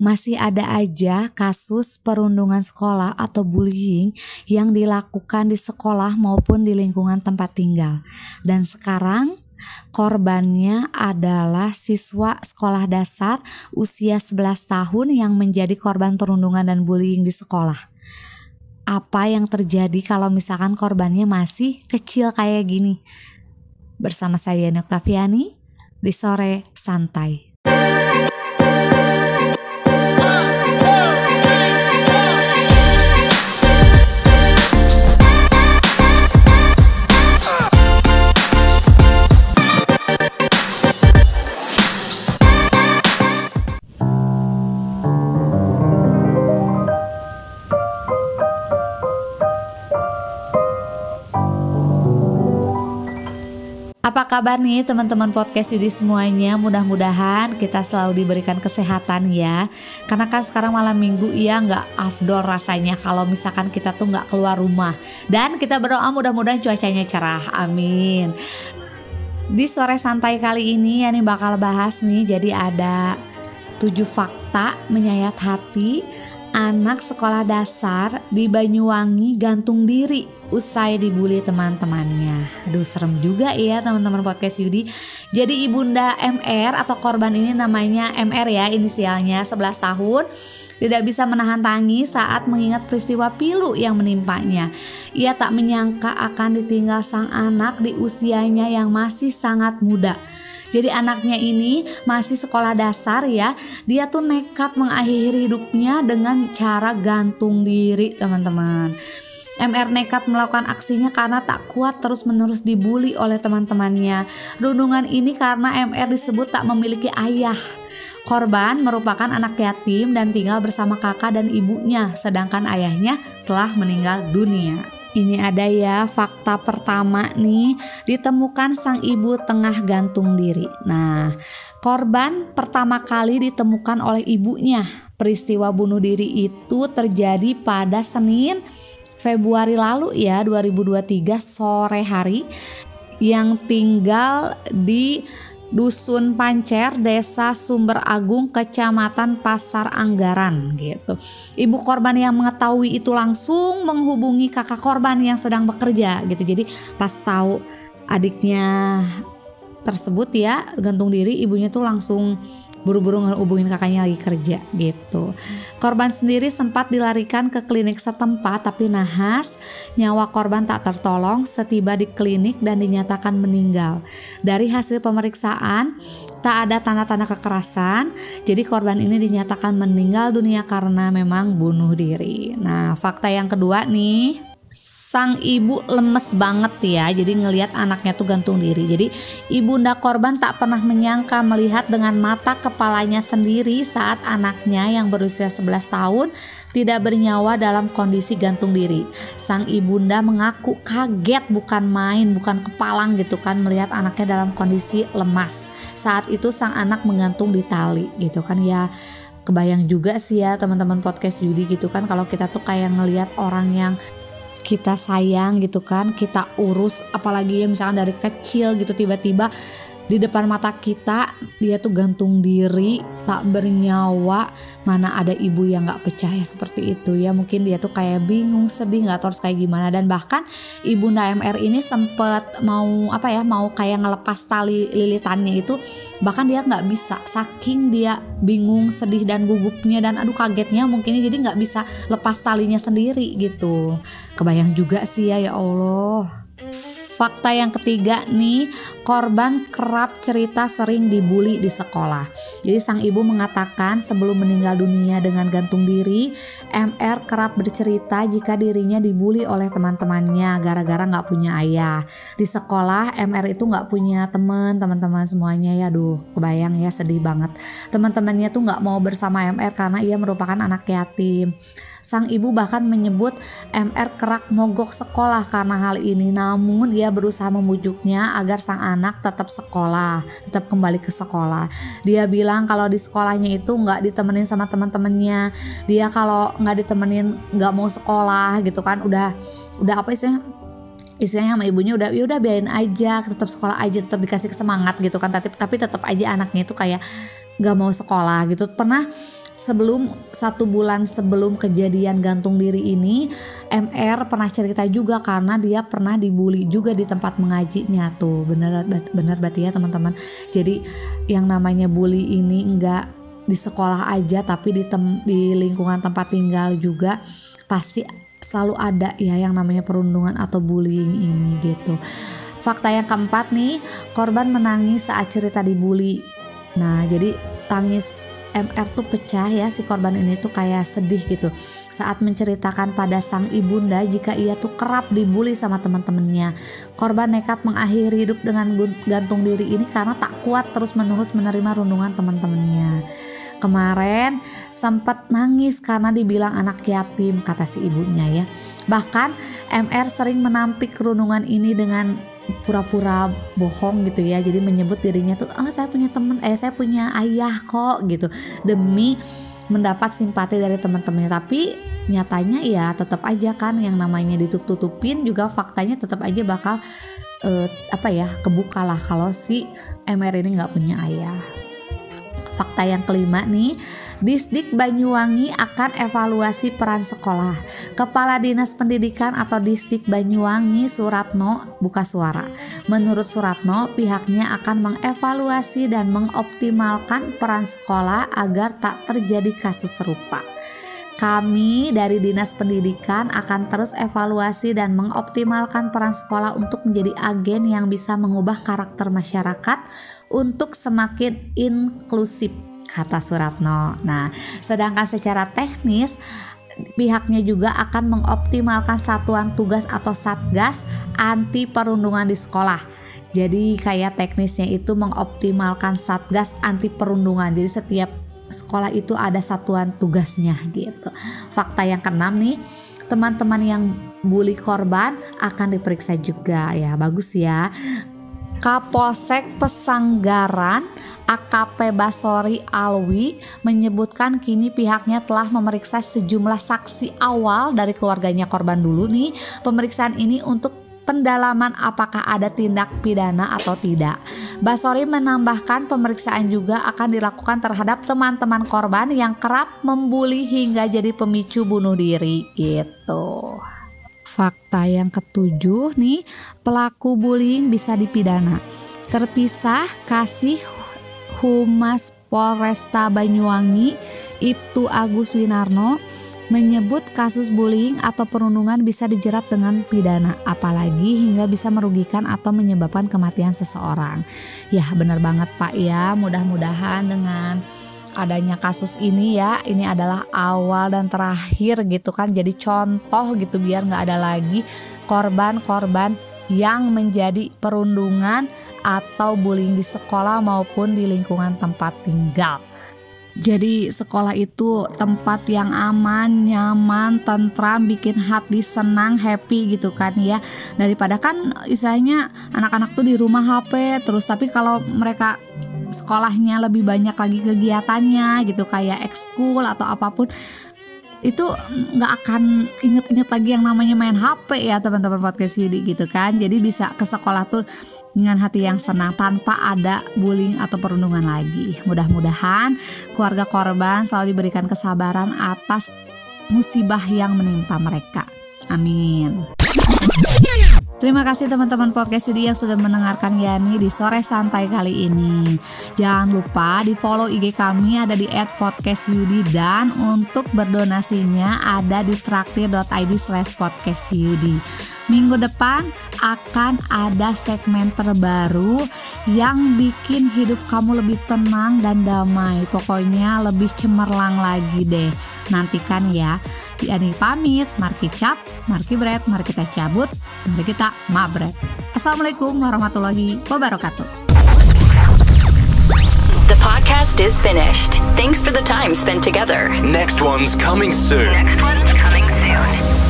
masih ada aja kasus perundungan sekolah atau bullying yang dilakukan di sekolah maupun di lingkungan tempat tinggal. Dan sekarang korbannya adalah siswa sekolah dasar usia 11 tahun yang menjadi korban perundungan dan bullying di sekolah. Apa yang terjadi kalau misalkan korbannya masih kecil kayak gini? Bersama saya Noktaviani di sore santai. Apa kabar nih teman-teman podcast Yudi semuanya? Mudah-mudahan kita selalu diberikan kesehatan ya. Karena kan sekarang malam minggu ya nggak afdol rasanya kalau misalkan kita tuh nggak keluar rumah. Dan kita berdoa mudah-mudahan cuacanya cerah. Amin. Di sore santai kali ini ya nih bakal bahas nih jadi ada tujuh fakta menyayat hati anak sekolah dasar di Banyuwangi gantung diri usai dibully teman-temannya. Aduh serem juga ya teman-teman podcast Yudi. Jadi ibunda MR atau korban ini namanya MR ya inisialnya 11 tahun tidak bisa menahan tangis saat mengingat peristiwa pilu yang menimpanya. Ia tak menyangka akan ditinggal sang anak di usianya yang masih sangat muda. Jadi anaknya ini masih sekolah dasar ya. Dia tuh nekat mengakhiri hidupnya dengan cara gantung diri, teman-teman. MR nekat melakukan aksinya karena tak kuat terus-menerus dibully oleh teman-temannya. Rundungan ini karena MR disebut tak memiliki ayah. Korban merupakan anak yatim dan tinggal bersama kakak dan ibunya, sedangkan ayahnya telah meninggal dunia. Ini ada ya fakta pertama nih ditemukan sang ibu tengah gantung diri. Nah, korban pertama kali ditemukan oleh ibunya. Peristiwa bunuh diri itu terjadi pada Senin Februari lalu ya 2023 sore hari yang tinggal di Dusun Pancer, Desa Sumber Agung, Kecamatan Pasar Anggaran gitu. Ibu korban yang mengetahui itu langsung menghubungi kakak korban yang sedang bekerja gitu. Jadi pas tahu adiknya tersebut ya gantung diri, ibunya tuh langsung buru-buru ngehubungin kakaknya lagi kerja gitu. Korban sendiri sempat dilarikan ke klinik setempat tapi nahas nyawa korban tak tertolong setiba di klinik dan dinyatakan meninggal. Dari hasil pemeriksaan tak ada tanda-tanda kekerasan, jadi korban ini dinyatakan meninggal dunia karena memang bunuh diri. Nah, fakta yang kedua nih sang ibu lemes banget ya jadi ngelihat anaknya tuh gantung diri. Jadi ibunda korban tak pernah menyangka melihat dengan mata kepalanya sendiri saat anaknya yang berusia 11 tahun tidak bernyawa dalam kondisi gantung diri. Sang ibunda mengaku kaget bukan main bukan kepalang gitu kan melihat anaknya dalam kondisi lemas. Saat itu sang anak menggantung di tali gitu kan. Ya kebayang juga sih ya teman-teman podcast Yudi gitu kan kalau kita tuh kayak ngelihat orang yang kita sayang gitu kan kita urus apalagi ya misalkan dari kecil gitu tiba-tiba di depan mata kita dia tuh gantung diri tak bernyawa. Mana ada ibu yang nggak percaya seperti itu ya. Mungkin dia tuh kayak bingung sedih nggak harus kayak gimana. Dan bahkan ibu MR ini sempet mau apa ya mau kayak ngelepas tali lilitannya itu. Bahkan dia nggak bisa. Saking dia bingung sedih dan gugupnya dan aduh kagetnya mungkin jadi nggak bisa lepas talinya sendiri gitu. Kebayang juga sih ya ya Allah Fakta yang ketiga nih, korban kerap cerita sering dibully di sekolah. Jadi sang ibu mengatakan sebelum meninggal dunia dengan gantung diri, MR kerap bercerita jika dirinya dibully oleh teman-temannya gara-gara nggak punya ayah. Di sekolah MR itu nggak punya teman, teman-teman semuanya ya, aduh kebayang ya sedih banget. Teman-temannya tuh nggak mau bersama MR karena ia merupakan anak yatim. Sang ibu bahkan menyebut MR kerak mogok sekolah karena hal ini, namun ia berusaha memujuknya agar sang anak tetap sekolah, tetap kembali ke sekolah. Dia bilang kalau di sekolahnya itu nggak ditemenin sama teman-temannya, dia kalau nggak ditemenin nggak mau sekolah gitu kan, udah udah apa sih istilahnya sama ibunya udah ya udah biarin aja tetap sekolah aja tetap dikasih semangat gitu kan. Tapi tapi tetap aja anaknya itu kayak gak mau sekolah gitu. Pernah sebelum satu bulan sebelum kejadian gantung diri ini MR pernah cerita juga karena dia pernah dibully juga di tempat mengajinya tuh. Bener bener berarti ya teman-teman. Jadi yang namanya bully ini enggak di sekolah aja tapi di tem di lingkungan tempat tinggal juga pasti selalu ada ya yang namanya perundungan atau bullying ini gitu. Fakta yang keempat nih, korban menangis saat cerita dibully. Nah, jadi tangis MR tuh pecah ya si korban ini tuh kayak sedih gitu saat menceritakan pada sang ibunda jika ia tuh kerap dibully sama teman-temannya. Korban nekat mengakhiri hidup dengan gantung diri ini karena tak kuat terus-menerus menerima rundungan teman-temannya. Kemarin sempat nangis karena dibilang anak yatim kata si ibunya ya. Bahkan MR sering menampik kerunungan ini dengan pura-pura bohong gitu ya. Jadi menyebut dirinya tuh oh saya punya temen eh saya punya ayah kok gitu demi mendapat simpati dari teman-temannya. Tapi nyatanya ya tetap aja kan yang namanya ditutup-tutupin juga faktanya tetap aja bakal uh, apa ya kebuka lah kalau si MR ini nggak punya ayah fakta yang kelima nih, Disdik Banyuwangi akan evaluasi peran sekolah. Kepala Dinas Pendidikan atau Disdik Banyuwangi Suratno buka suara. Menurut Suratno, pihaknya akan mengevaluasi dan mengoptimalkan peran sekolah agar tak terjadi kasus serupa. Kami dari Dinas Pendidikan akan terus evaluasi dan mengoptimalkan peran sekolah untuk menjadi agen yang bisa mengubah karakter masyarakat untuk semakin inklusif, kata Suratno. Nah, sedangkan secara teknis pihaknya juga akan mengoptimalkan satuan tugas atau satgas anti perundungan di sekolah. Jadi kayak teknisnya itu mengoptimalkan satgas anti perundungan. Jadi setiap sekolah itu ada satuan tugasnya gitu. Fakta yang keenam nih, teman-teman yang bully korban akan diperiksa juga ya. Bagus ya. Kapolsek Pesanggaran AKP Basori Alwi menyebutkan kini pihaknya telah memeriksa sejumlah saksi awal dari keluarganya korban dulu nih. Pemeriksaan ini untuk pendalaman apakah ada tindak pidana atau tidak. Basori menambahkan pemeriksaan juga akan dilakukan terhadap teman-teman korban yang kerap membuli hingga jadi pemicu bunuh diri gitu. Fakta yang ketujuh nih, pelaku bullying bisa dipidana. Terpisah kasih Humas Polresta Banyuwangi, Ibtu Agus Winarno, menyebut kasus bullying atau perundungan bisa dijerat dengan pidana, apalagi hingga bisa merugikan atau menyebabkan kematian seseorang. Ya, benar banget Pak ya. Mudah-mudahan dengan adanya kasus ini ya, ini adalah awal dan terakhir gitu kan. Jadi contoh gitu biar nggak ada lagi korban-korban yang menjadi perundungan atau bullying di sekolah maupun di lingkungan tempat tinggal. Jadi sekolah itu tempat yang aman, nyaman, tentram, bikin hati senang, happy gitu kan ya. Daripada kan istilahnya anak-anak tuh di rumah HP terus tapi kalau mereka sekolahnya lebih banyak lagi kegiatannya gitu kayak ekskul atau apa pun itu nggak akan inget-inget lagi yang namanya main HP ya teman-teman podcast Yudi gitu kan. Jadi bisa ke sekolah tuh dengan hati yang senang tanpa ada bullying atau perundungan lagi. Mudah-mudahan keluarga korban selalu diberikan kesabaran atas musibah yang menimpa mereka. Amin Terima kasih teman-teman podcast Yudi yang sudah mendengarkan Yani di sore santai kali ini. Jangan lupa di follow IG kami ada di @podcastyudi dan untuk berdonasinya ada di traktir.id slash podcastyudi. Minggu depan akan ada segmen terbaru yang bikin hidup kamu lebih tenang dan damai. Pokoknya lebih cemerlang lagi deh. Nantikan ya. Yani pamit, Marki cap, Marki bread, mari kita cabut, mari kita mabret. Assalamualaikum warahmatullahi wabarakatuh. The podcast is finished. Thanks for the time spent together. Next one's coming soon. Next one's coming soon.